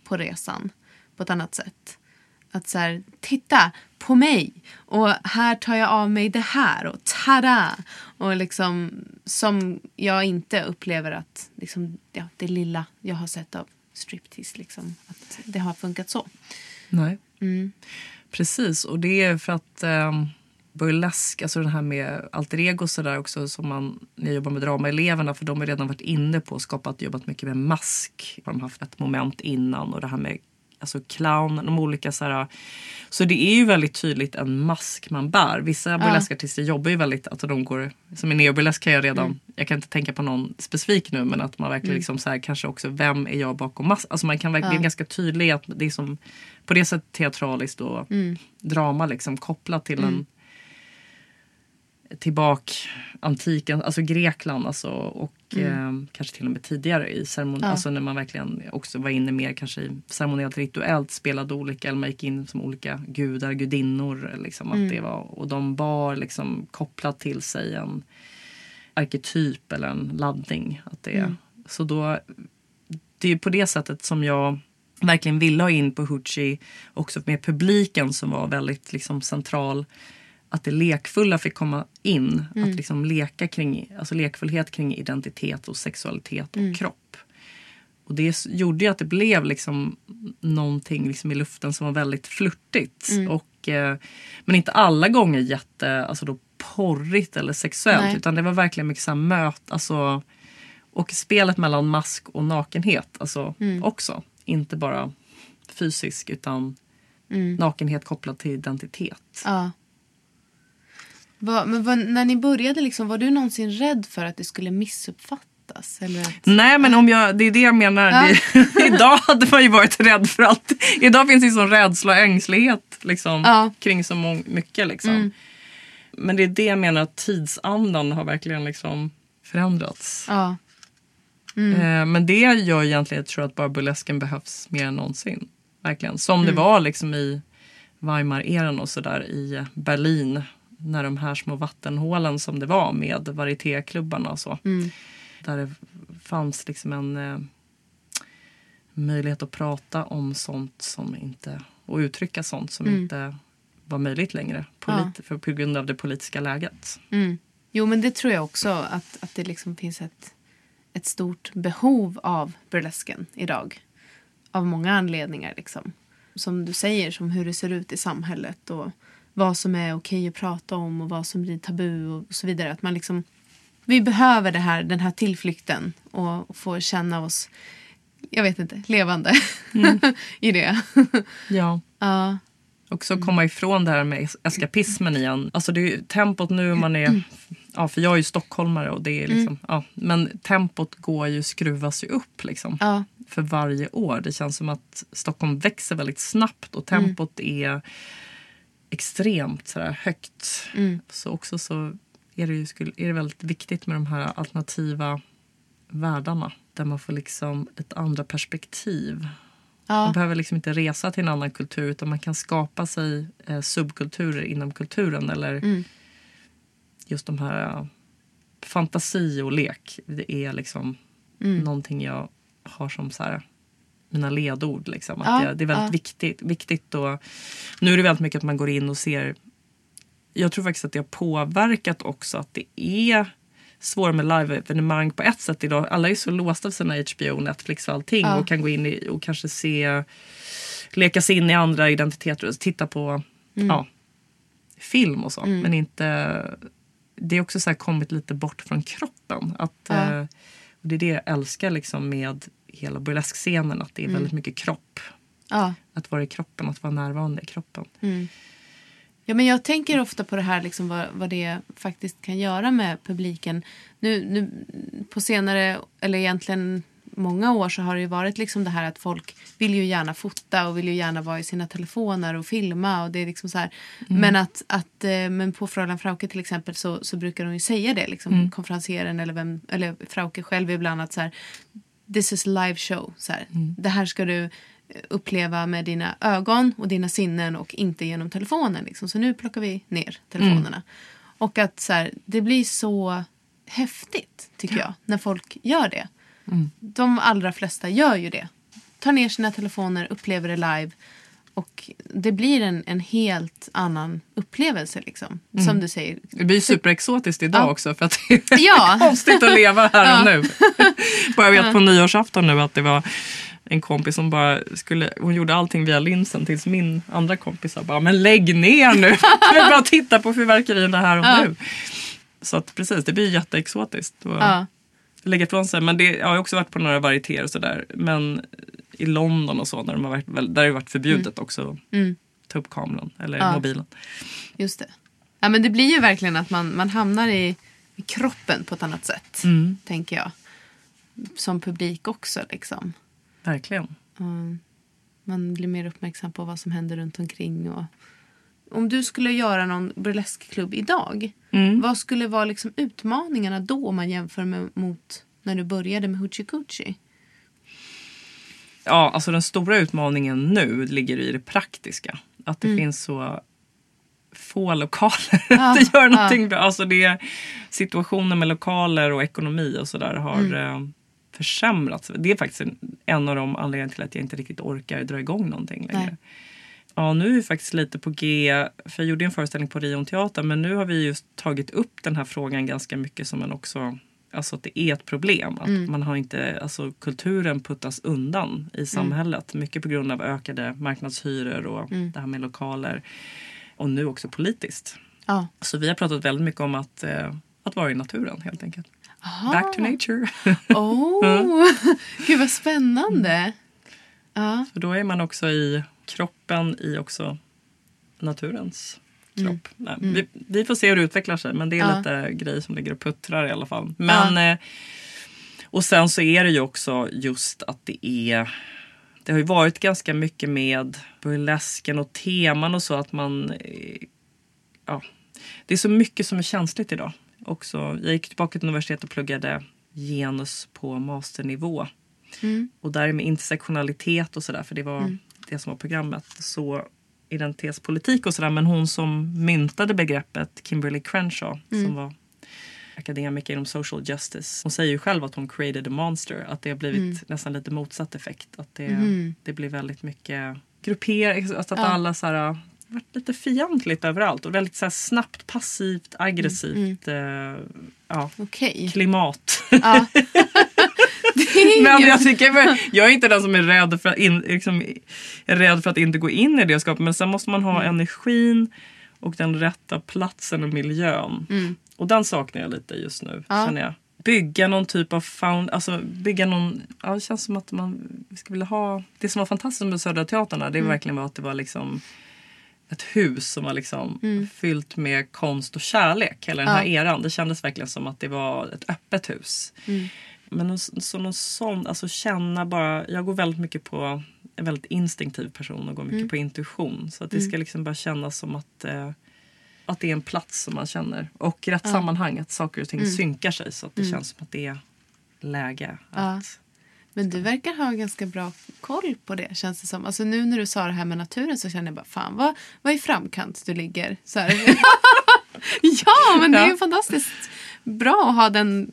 på resan på ett annat sätt. Att så här, titta på mig och här tar jag av mig det här och tada! Och liksom som jag inte upplever att liksom, ja, det lilla jag har sett av striptease liksom, att det har funkat så. Nej. Mm. Precis, och det är för att eh, burlesk, alltså det här med alter ego så där också som man, när jag jobbar med dramaeleverna för de har redan varit inne på och skapat, jobbat mycket med mask. Har de haft ett moment innan och det här med alltså clown, de olika så här. Så det är ju väldigt tydligt en mask man bär. Vissa burleskartister jobbar ju väldigt, alltså de går, som i neoburlesk kan jag redan, jag kan inte tänka på någon specifik nu men att man verkligen liksom så här kanske också, vem är jag bakom masken? Alltså man kan verkligen ganska tydlig att det är som på det sättet teatraliskt och drama liksom kopplat till en tillbaka antiken, alltså Grekland alltså, och eh, kanske till och med tidigare i ceremoni, alltså när man verkligen också var inne mer kanske i ceremoniellt rituellt spelade olika, eller man gick in som olika gudar, gudinnor liksom att det var, och de bar liksom kopplat till sig en arketyp eller en laddning. Att det, Så då, det är på det sättet som jag verkligen ville ha in på Hoochie också med publiken som var väldigt liksom central att det lekfulla fick komma in. Att liksom leka kring, alltså lekfullhet kring identitet och sexualitet och kropp. Och det gjorde ju att det blev liksom någonting liksom i luften som var väldigt flörtigt. Och, eh, men inte alla gånger jätte, alltså då porrigt eller sexuellt. Nej. Utan det var verkligen mycket så möt, alltså, och spelet mellan mask och nakenhet alltså, Mm. också. Inte bara fysisk utan Mm. nakenhet kopplad till identitet. Ja. Vad- men vad, när ni började, liksom, var du någonsin rädd för att det skulle missuppfattas? Eller att, Nej men om jag, det är det jag menar. Ja. Det, idag hade man ju varit rädd för allt. Idag finns det sån rädsla och ängslighet liksom, Ja. kring så mång- mycket. Liksom. Mm. Men det är det jag menar att tidsandan har verkligen liksom förändrats. ja. Eh, men det gör egentligen, jag tror att bara burlesken behövs mer än någonsin. Verkligen. Som Mm. det var liksom i Weimar-eran och sådär i Berlin. När de här små vattenhålen som det var med varietéklubbarna och så. Mm. Där det fanns liksom en eh, möjlighet att prata om sånt som inte och uttrycka sånt som Mm. inte var möjligt längre polit- för, på grund av det politiska läget. Mm. Jo, men det tror jag också. Att, att det liksom finns ett, ett stort behov av burlesken idag. Av många anledningar. Liksom. Som du säger, som hur det ser ut i samhället. Och vad som är okej att prata om och vad som blir tabu och så vidare. Att man liksom, vi behöver det här, den här tillflykten och, och få känna oss, jag vet inte, levande i det. Ja. ja. Också komma ifrån det här med es- eskapismen igen. Alltså det är ju tempot nu man är... Ja, för jag är ju stockholmare och det är liksom... Ja, men tempot går ju, skruvas ju upp liksom. Ja. För varje år. Det känns som att Stockholm växer väldigt snabbt och tempot är extremt så högt. Så också så är det, ju, är det väldigt viktigt med de här alternativa världarna. Där man får liksom ett andra perspektiv. Man Ja. behöver liksom inte resa till en annan kultur utan man kan skapa sig eh, subkulturer inom kulturen. Eller Mm. just de här eh, fantasi och lek. Det är liksom Mm. någonting jag har som så här, mina ledord. Liksom. Att Ja, det, det är väldigt ja. viktigt. viktigt och, nu är det väldigt mycket att man går in och ser. Jag tror faktiskt att det har påverkat också att det är svårare med live-evenemang på ett sätt idag. Alla är så låsta av sina HBO, Netflix och allting Ja. och kan gå in i, och kanske se leka sig in i andra identiteter och titta på Mm. ja, film och så. Men inte... Det är också så här kommit lite bort från kroppen. Att, Ja. eh, och det är det jag älskar liksom med hela burleskscenen. Att det är väldigt mycket kropp. Ja. Att vara i kroppen, att vara närvarande i kroppen. Ja, men jag tänker ofta på det här, liksom, vad, vad det faktiskt kan göra med publiken. Nu, nu, på senare, eller egentligen många år så har det varit liksom det här att folk vill ju gärna fota och vill ju gärna vara i sina telefoner och filma. Och det är liksom så här. Men, att, att, eh, men på Fräulein Frauke till exempel så, så brukar de ju säga det, liksom, konferencieren eller, vem, eller Frauke själv ibland att så här, this is live show. Så här. Det här ska du eh, uppleva med dina ögon och dina sinnen och inte genom telefonen. Liksom. Så nu plockar vi ner telefonerna. Och att så här, det blir så häftigt tycker jag när folk gör det. De allra flesta gör ju det. Tar ner sina telefoner, upplever det live. Och det blir en, en helt annan upplevelse. Liksom. Som du säger. Det blir superexotiskt idag Ja. också för att det är Ja. konstigt att leva här och nu. Bara jag vet på nyårsafton nu att det var en kompis som bara skulle, hon gjorde allting via linsen tills min andra kompis sa bara men lägg ner nu. Jag vill bara titta på fyrverkerierna här och Ja. nu. Så att precis, det blir jätteexotiskt. Och Ja. Lägga ifrån sig. Men det, jag har också varit på några varietéer och sådär. Men i London och så, där, de har varit, där har det varit förbjudet också Mm. att ta upp kameran eller Ja. mobilen. Just det. Ja, men det blir ju verkligen att man, man hamnar i, i kroppen på ett annat sätt. Tänker jag. Som publik också. Liksom. Verkligen. Mm. Man blir mer uppmärksam på vad som händer runt omkring. Och... Om du skulle göra någon burleskklubb idag. Vad skulle vara liksom utmaningarna då om man jämför med, mot när du började med Hoochie Coochie? Ja, alltså den stora utmaningen nu ligger i det praktiska. Att det finns så få lokaler Ja, att göra någonting ja. bra. Alltså det, situationen med lokaler och ekonomi och sådär har Mm. eh, försämrats. Det är faktiskt en, en av de anledningarna till att jag inte riktigt orkar dra igång någonting längre. Nej. Ja, nu är vi faktiskt lite på G. För jag gjorde en föreställning på Rion Teater men nu har vi just tagit upp den här frågan ganska mycket som en också Alltså att det är ett problem. Att Mm. man har inte, alltså kulturen puttas undan i samhället. Mycket på grund av ökade marknadshyror och Mm. det här med lokaler. Och nu också politiskt. Ja. Så vi har pratat väldigt mycket om att, eh, att vara i naturen helt enkelt. Back to nature. Oh, gud vad spännande. Ja. För då är man också i kroppen i också naturens kropp. Nej, vi, vi får se hur det utvecklar sig men det är Ja. lite grejer som ligger och puttrar i alla fall. Men, eh, och sen så är det ju också just att det är det har ju varit ganska mycket med burlesken och teman och så att man eh, ja, det är så mycket som är känsligt idag. Också, jag gick tillbaka till universitetet och pluggade genus på masternivå. Och där med intersektionalitet och sådär, för det var det som var programmet. Så identitetspolitik och sådär. Men hon som myntade begreppet, Kimberly Crenshaw, som var akademiker inom social justice. Hon säger ju själv att hon created a monster. Att det har blivit nästan lite motsatt effekt. Att det, det blir väldigt mycket gruppering, alltså att alla så här, varit lite fientligt överallt och väldigt så här, snabbt, passivt, aggressivt eh, ja, Okej. klimat. Ja. Men jag, tycker, jag är inte den som är rädd för, att in, liksom, rädd för att inte gå in i det skapet. Men sen måste man ha energin och den rätta platsen och miljön. Och den saknar jag lite just nu. Ja. Känner jag. Bygga någon typ av found, alltså bygga någon, ja, det känns som att man skulle vilja ha, det som var fantastiskt med Södra Teatern det var verkligen var att det var liksom ett hus som var liksom fyllt med konst och kärlek hela den här eran. Det kändes verkligen som att det var ett öppet hus. Men någon, så någon sån, alltså känna bara, jag går väldigt mycket på, en väldigt instinktiv person och går mycket på intuition. Så att det ska liksom bara kännas som att, eh, att det är en plats som man känner. Och rätt sammanhang, att saker och ting synkar sig så att det känns som att det är läge att... Men du verkar ha ganska bra koll på det känns det som. Alltså nu när du sa det här med naturen så känner jag bara fan vad, vad i framkant du ligger. Så ja men det är ju Ja. fantastiskt bra att ha den,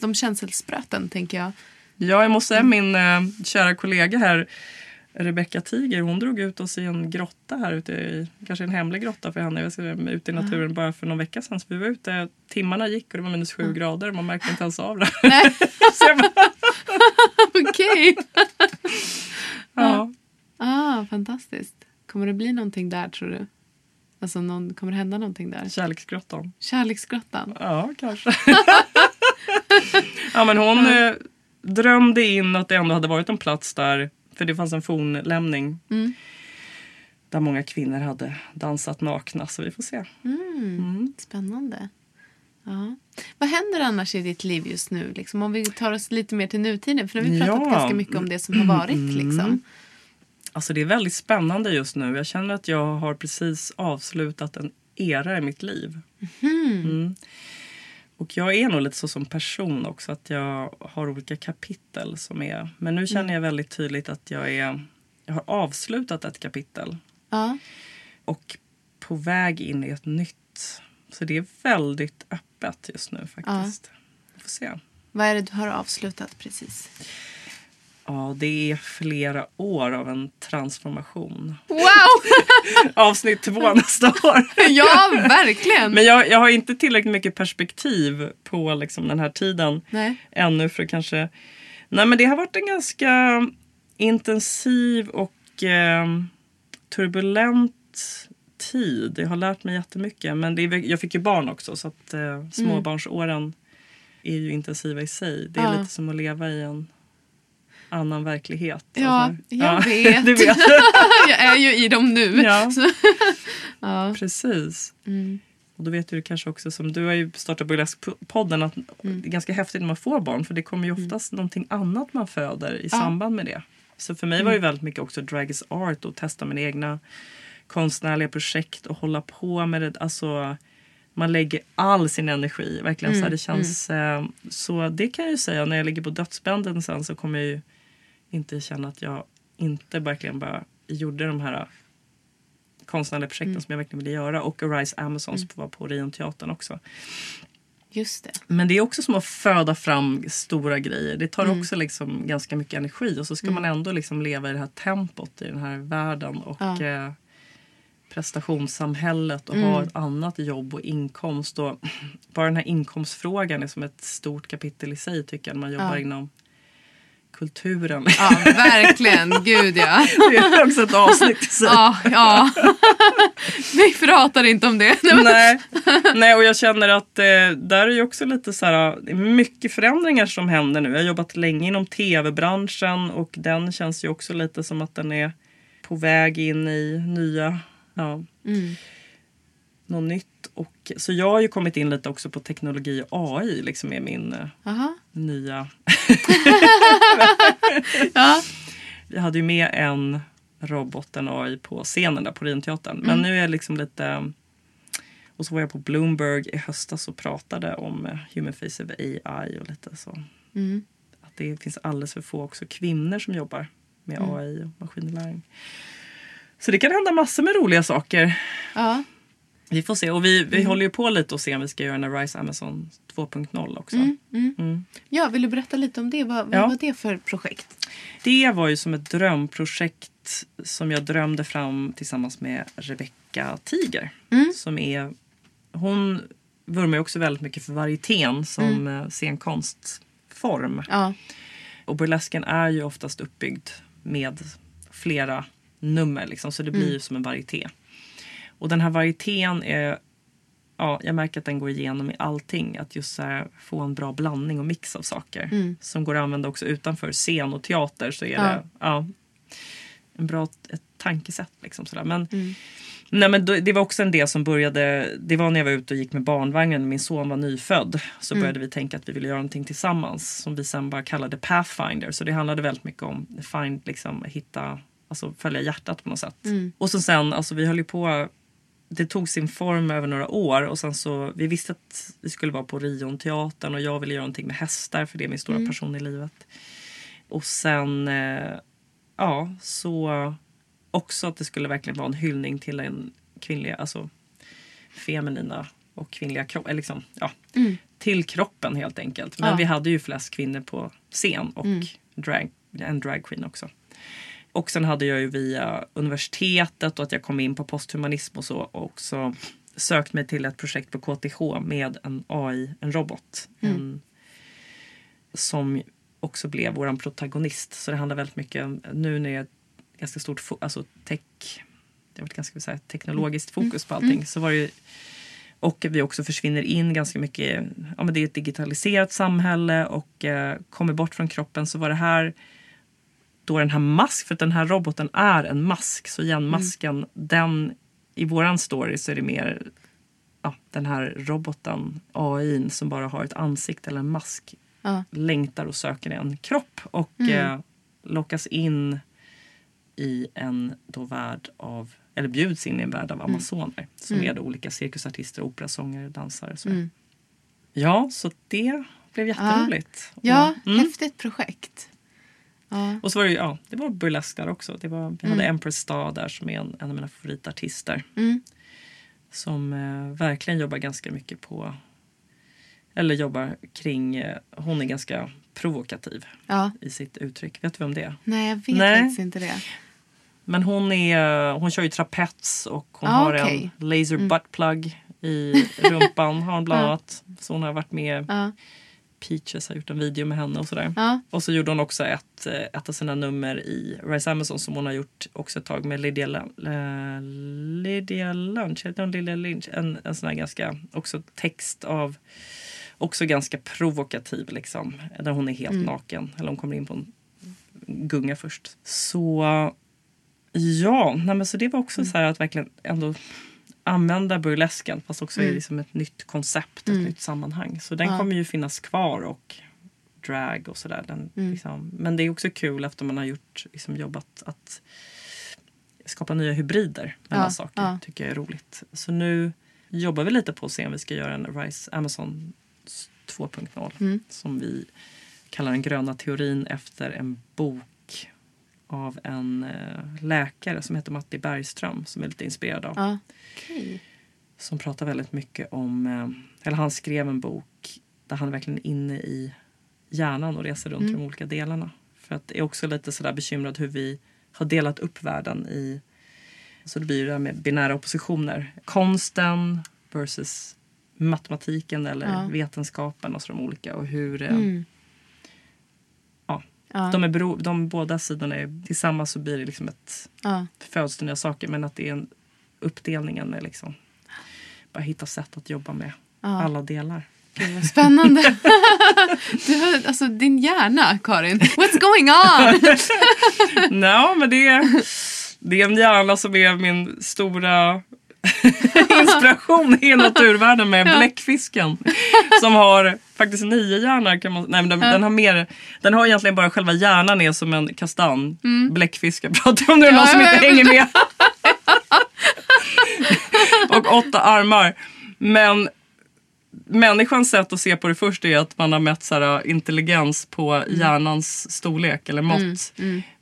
de känselspröten tänker jag. Ja, jag måste säga min eh, kära kollega här Rebecca Tiger, hon drog ut oss i en grotta här ute i, kanske en hemlig grotta för henne, säga, ute i naturen bara för någon vecka sedan. Så vi var ute, timmarna gick och det var minus sju grader och man märkte inte ens av det. Okej. ja. Ah, fantastiskt. Kommer det bli någonting där tror du? Alltså någon, kommer det hända någonting där? Kärleksgrottan. Kärleksgrottan. Ja, kanske. ja, men hon eh, drömde in att det ändå hade varit en plats där, för det fanns en fornlämning Mm. där många kvinnor hade dansat nakna, så vi får se. Mm. Spännande. Ja. Vad händer annars i ditt liv just nu? Liksom, om vi tar oss lite mer till nutiden. För nu har vi pratat Ja. Mm. ganska mycket om det som har varit. Liksom. Alltså det är väldigt spännande just nu. Jag känner att jag har precis avslutat en era i mitt liv. Mm. Och jag är nog lite så som person också att jag har olika kapitel som är. Men nu känner jag väldigt tydligt att jag är. Jag har avslutat ett kapitel Ja. och på väg in i ett nytt. Så det är väldigt öppet just nu faktiskt. Vi får se. Vad är det du har avslutat precis? Ja, det är flera år av en transformation. Wow! Avsnitt två nästa år. ja, verkligen. Men jag, jag har inte tillräckligt mycket perspektiv på liksom den här tiden Nej. ännu för att kanske... Nej men det har varit en ganska intensiv och eh, turbulent tid. Jag har lärt mig jättemycket. Men det är, jag fick ju barn också så att eh, småbarnsåren är ju intensiva i sig. Det är Ja. lite som att leva i en annan verklighet. Ja, Alltså, jag vet. du vet. jag är ju i dem nu. Ja. Ja. Precis. Mm. Och då vet du kanske också som du har ju startat Burlesque-podden att Mm. det är ganska häftigt när man får barn för det kommer ju oftast någonting annat man föder i samband med det. Så för mig var Mm. det väldigt mycket också drag is art och testa mina egna konstnärliga projekt och hålla på med det. Alltså man lägger all sin energi. Verkligen Mm, så här, det känns eh, så det kan jag ju säga när jag ligger på dödsbänden sen så kommer jag ju inte känna att jag inte verkligen bara gjorde de här konstnärliga projekten Mm. som jag verkligen ville göra och Arise Amazons var på Orionteatern också. Just det. Men det är också som att föda fram stora grejer. Det tar Mm. också liksom ganska mycket energi och så ska man ändå liksom leva i det här tempot i den här världen och Ja. eh, prestationssamhället och Mm. ha ett annat jobb och inkomst. Och bara den här inkomstfrågan är som ett stort kapitel i sig tycker jag när man jobbar Ja. inom kulturen. Ja, verkligen. Gud ja. Det är också ett avsnitt i sig. Ja, ja. Vi pratar inte om det. Nej. Nej, och jag känner att eh, där är ju också lite så här, det är mycket förändringar som händer nu. Jag har jobbat länge inom tv-branschen och den känns ju också lite som att den är på väg in i nya, ja, Mm. Något nytt. Och, så jag har ju kommit in lite också på teknologi och AI liksom är min eh, Aha. nya Ja. Vi hade ju med en robot, en AI, på scenen där på Rinteatern. Men Mm. nu är jag liksom lite... Och så var jag på Bloomberg i höstas och pratade om eh, Human Face of AI och lite så. Mm. Att det finns alldeles för få också kvinnor som jobbar med Mm. AI och maskininlärning. Så det kan hända massor med roliga saker. Ja. Vi får se. Och vi, Mm. vi håller ju på lite och se om vi ska göra en Rise Amazon 2.0 också. Mm, mm. Mm. ja, vill du berätta lite om det? Vad, vad Ja. var det för projekt? Det var ju som ett drömprojekt som jag drömde fram tillsammans med Rebecca Tiger. Mm. Som är, hon vurmar ju också väldigt mycket för varietén som mm. scenkonstform. Ja. Och burlesken är ju oftast uppbyggd med flera nummer liksom, så det blir ju som en varieté. Och den här varietén är Ja, jag märker att den går igenom i allting. Att just så här, få en bra blandning och mix av saker. Mm. Som går att använda också utanför scen och teater. Så är Ja. det ja, en bra ett tankesätt. Liksom sådär. Men, Mm. nej, men det var också en del som började. Det var när jag var ute och gick med barnvagnen. Min son var nyfödd. Så Mm. började vi tänka att vi ville göra någonting tillsammans. Som vi sen bara kallade Pathfinder. Så det handlade väldigt mycket om find, liksom, hitta, alltså följa hjärtat på något sätt. Mm. Och så sen, alltså vi höll ju på det tog sin form över några år och sen så vi visste att vi skulle vara på Rionteatern och jag ville göra någonting med hästar för det är min stora passion i livet. Och sen eh, ja, så också att det skulle verkligen vara en hyllning till en kvinnliga, alltså feminina och kvinnliga kropp, liksom, ja, Mm. till kroppen helt enkelt. Men Ja. vi hade ju flest kvinnor på scen och Mm. drag, en dragqueen också. Och sen hade jag ju via universitetet och att jag kom in på posthumanism och så också sökt mig till ett projekt på KTH med en AI, en robot. En, som också blev vår protagonist. Så det handlar väldigt mycket om, nu när det är ganska stort alltså tech, det har varit ganska här, teknologiskt fokus på allting. Så var ju, och vi också försvinner in ganska mycket, ja men det är ett digitaliserat samhälle och eh, kommer bort från kroppen. Så var det här då den här mask, för att den här roboten är en mask. Så igen, masken, den i våran story så är det mer ja, den här roboten, AI som bara har ett ansikte eller en mask Ja. längtar och söker en kropp och eh, lockas in i en då värld av, eller bjuds in i en värld av amazoner som är då olika cirkusartister, operasångare, dansare. Så. Mm. Ja, så det blev jätteroligt. Ja, Och- mm. häftigt projekt. Ja. Och så var det ja, det var burlesk där också. Det var, vi hade Empress Star där som är en, en av mina favoritartister. Mm. Som eh, verkligen jobbar ganska mycket på, eller jobbar kring, eh, hon är ganska provokativ ja. i sitt uttryck. Vet du vem det är? Nej, jag vet Nej. faktiskt inte det. Men hon, är, hon kör ju trapets och hon Ah, har okej. en laser Mm. butt plug i rumpan. har hon bland annat. Så hon har varit med. Peaches har gjort en video med henne och sådär. Ja. Och så gjorde hon också ett, eh, ett av sina nummer i Rise Amazon som hon har gjort också ett tag med Lydia, eh, Lydia Lunch. Heter hon Lydia Lynch? En, en sån här ganska också text av också ganska provokativ liksom. Där hon är helt naken. Eller hon kommer in på en gunga först. Så ja, nej men så det var också så här att verkligen ändå använda burlesken fast också i liksom ett nytt koncept, ett nytt sammanhang. Så den Ja. kommer ju finnas kvar och drag och sådär. Den, liksom. Men det är också kul efter man har gjort, liksom, jobbat att skapa nya hybrider mellan Ja, saker. ja. tycker jag är roligt. Så nu jobbar vi lite på att se om vi ska göra en Rise Amazon 2.0 Mm. som vi kallar den gröna teorin efter en bok av en eh, läkare som heter Matti Bergström som är lite inspirerad av. Ja. Okej. Som pratar väldigt mycket om, eh, eller han skrev en bok där han är verkligen inne i hjärnan och reser runt i de olika delarna. För att jag är också lite sådär bekymrad hur vi har delat upp världen i, så det blir ju det här med binära oppositioner. Konsten versus matematiken eller Ja. vetenskapen och så de olika och hur eh, Mm. Ja. De, är bero, de båda sidorna är tillsammans så blir det liksom ett Ja. föds det nya saker. Men att det är en uppdelningen är liksom bara hitta sätt att jobba med Ja. alla delar. Gud vad spännande. du alltså din hjärna, Karin. What's going on? Nej, men det är, det är en hjärna som är min stora inspiration i naturvärlden med bläckfisken. Som har faktiskt nio hjärnor. Kan man, nej, men den, den, har mer, den har egentligen bara själva hjärnan är som en kastanj. Bläckfiskar pratar jag om nu, Mm. Ja, någon som inte hänger med. och åtta armar. Men människans sätt att se på det först är att man har mätt så här, intelligens på Mm. hjärnans storlek eller mått.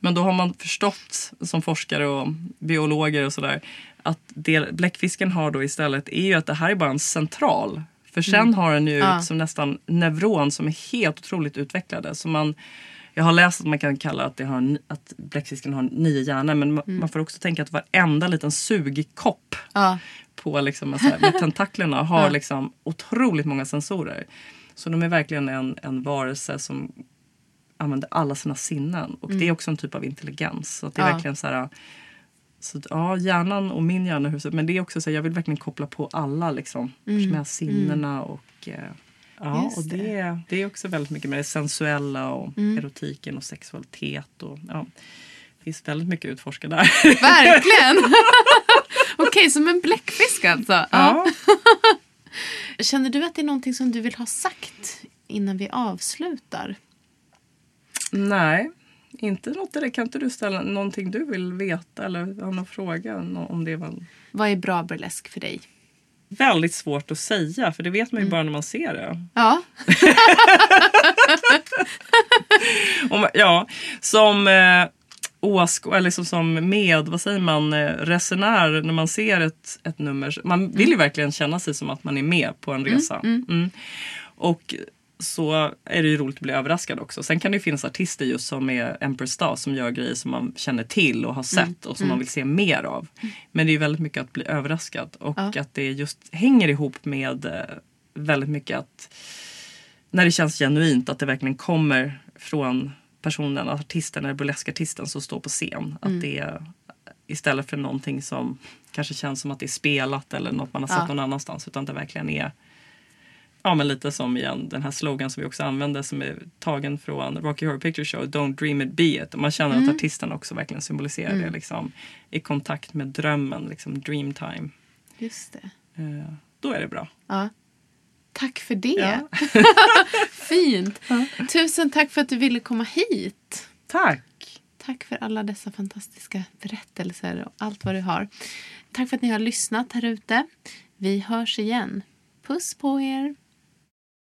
Men då har man förstått som forskare och biologer och sådär att det bläckfisken har då istället är ju att det här är bara en central. För sen har den ju Ja. som nästan neuron som är helt otroligt utvecklade. Så man, jag har läst att man kan kalla att, det har, ni- att bläckfisken har nio hjärnor men man, man får också tänka att varenda liten sugkopp Ja. på liksom, en så här, med tentaklerna har liksom otroligt många sensorer. Så de är verkligen en, en varelse som använder alla sina sinnen. Och det är också en typ av intelligens. Så det är verkligen så här... Så ja, hjärnan och min hjärna, huset, men det är också så jag vill verkligen koppla på alla liksom. Med sinnena och... Eh, ja, Just och det, det är också väldigt mycket med det sensuella och erotiken och sexualitet. Och, ja, det finns väldigt mycket att utforska där. Verkligen. Okej, som en bläckfisk alltså. Ja. Känner du att det är någonting som du vill ha sagt innan vi avslutar? Nej, inte något direkt. Kan inte du ställa någonting du vill veta eller ha någon fråga om det? Var Vad är bra burlesk för dig? väldigt svårt att säga för det vet man ju bara när man ser det. Ja. Om, ja, som eh, åsk eller liksom som med, vad säger man, eh, resenär när man ser ett, ett nummer. Man vill ju verkligen känna sig som att man är med på en resa. Mm. Och så är det ju roligt att bli överraskad också. Sen kan det ju finnas artister just som är Empress Star som gör grejer som man känner till och har sett och som man vill se mer av. Men det är väldigt mycket att bli överraskad och Ja. att det just hänger ihop med eh, väldigt mycket att när det känns genuint att det verkligen kommer från personen, artisten eller burleskartisten som står på scen. Att det är istället för någonting som kanske känns som att det är spelat eller något man har sett Ja. någon annanstans. Utan det verkligen är Ja men lite som igen den här slogan som vi också använder som är tagen från Rocky Horror Picture Show, Don't dream it, be it. Och man känner att artisten också verkligen symboliserar det liksom, i kontakt med drömmen, liksom dream time. Just det. Eh, då är det bra. Ja. Tack för det. Ja. Fint. Tusen tack för att du ville komma hit. Tack! Tack för alla dessa fantastiska berättelser och allt vad du har. Tack för att ni har lyssnat här ute. Vi hörs igen. Puss på er.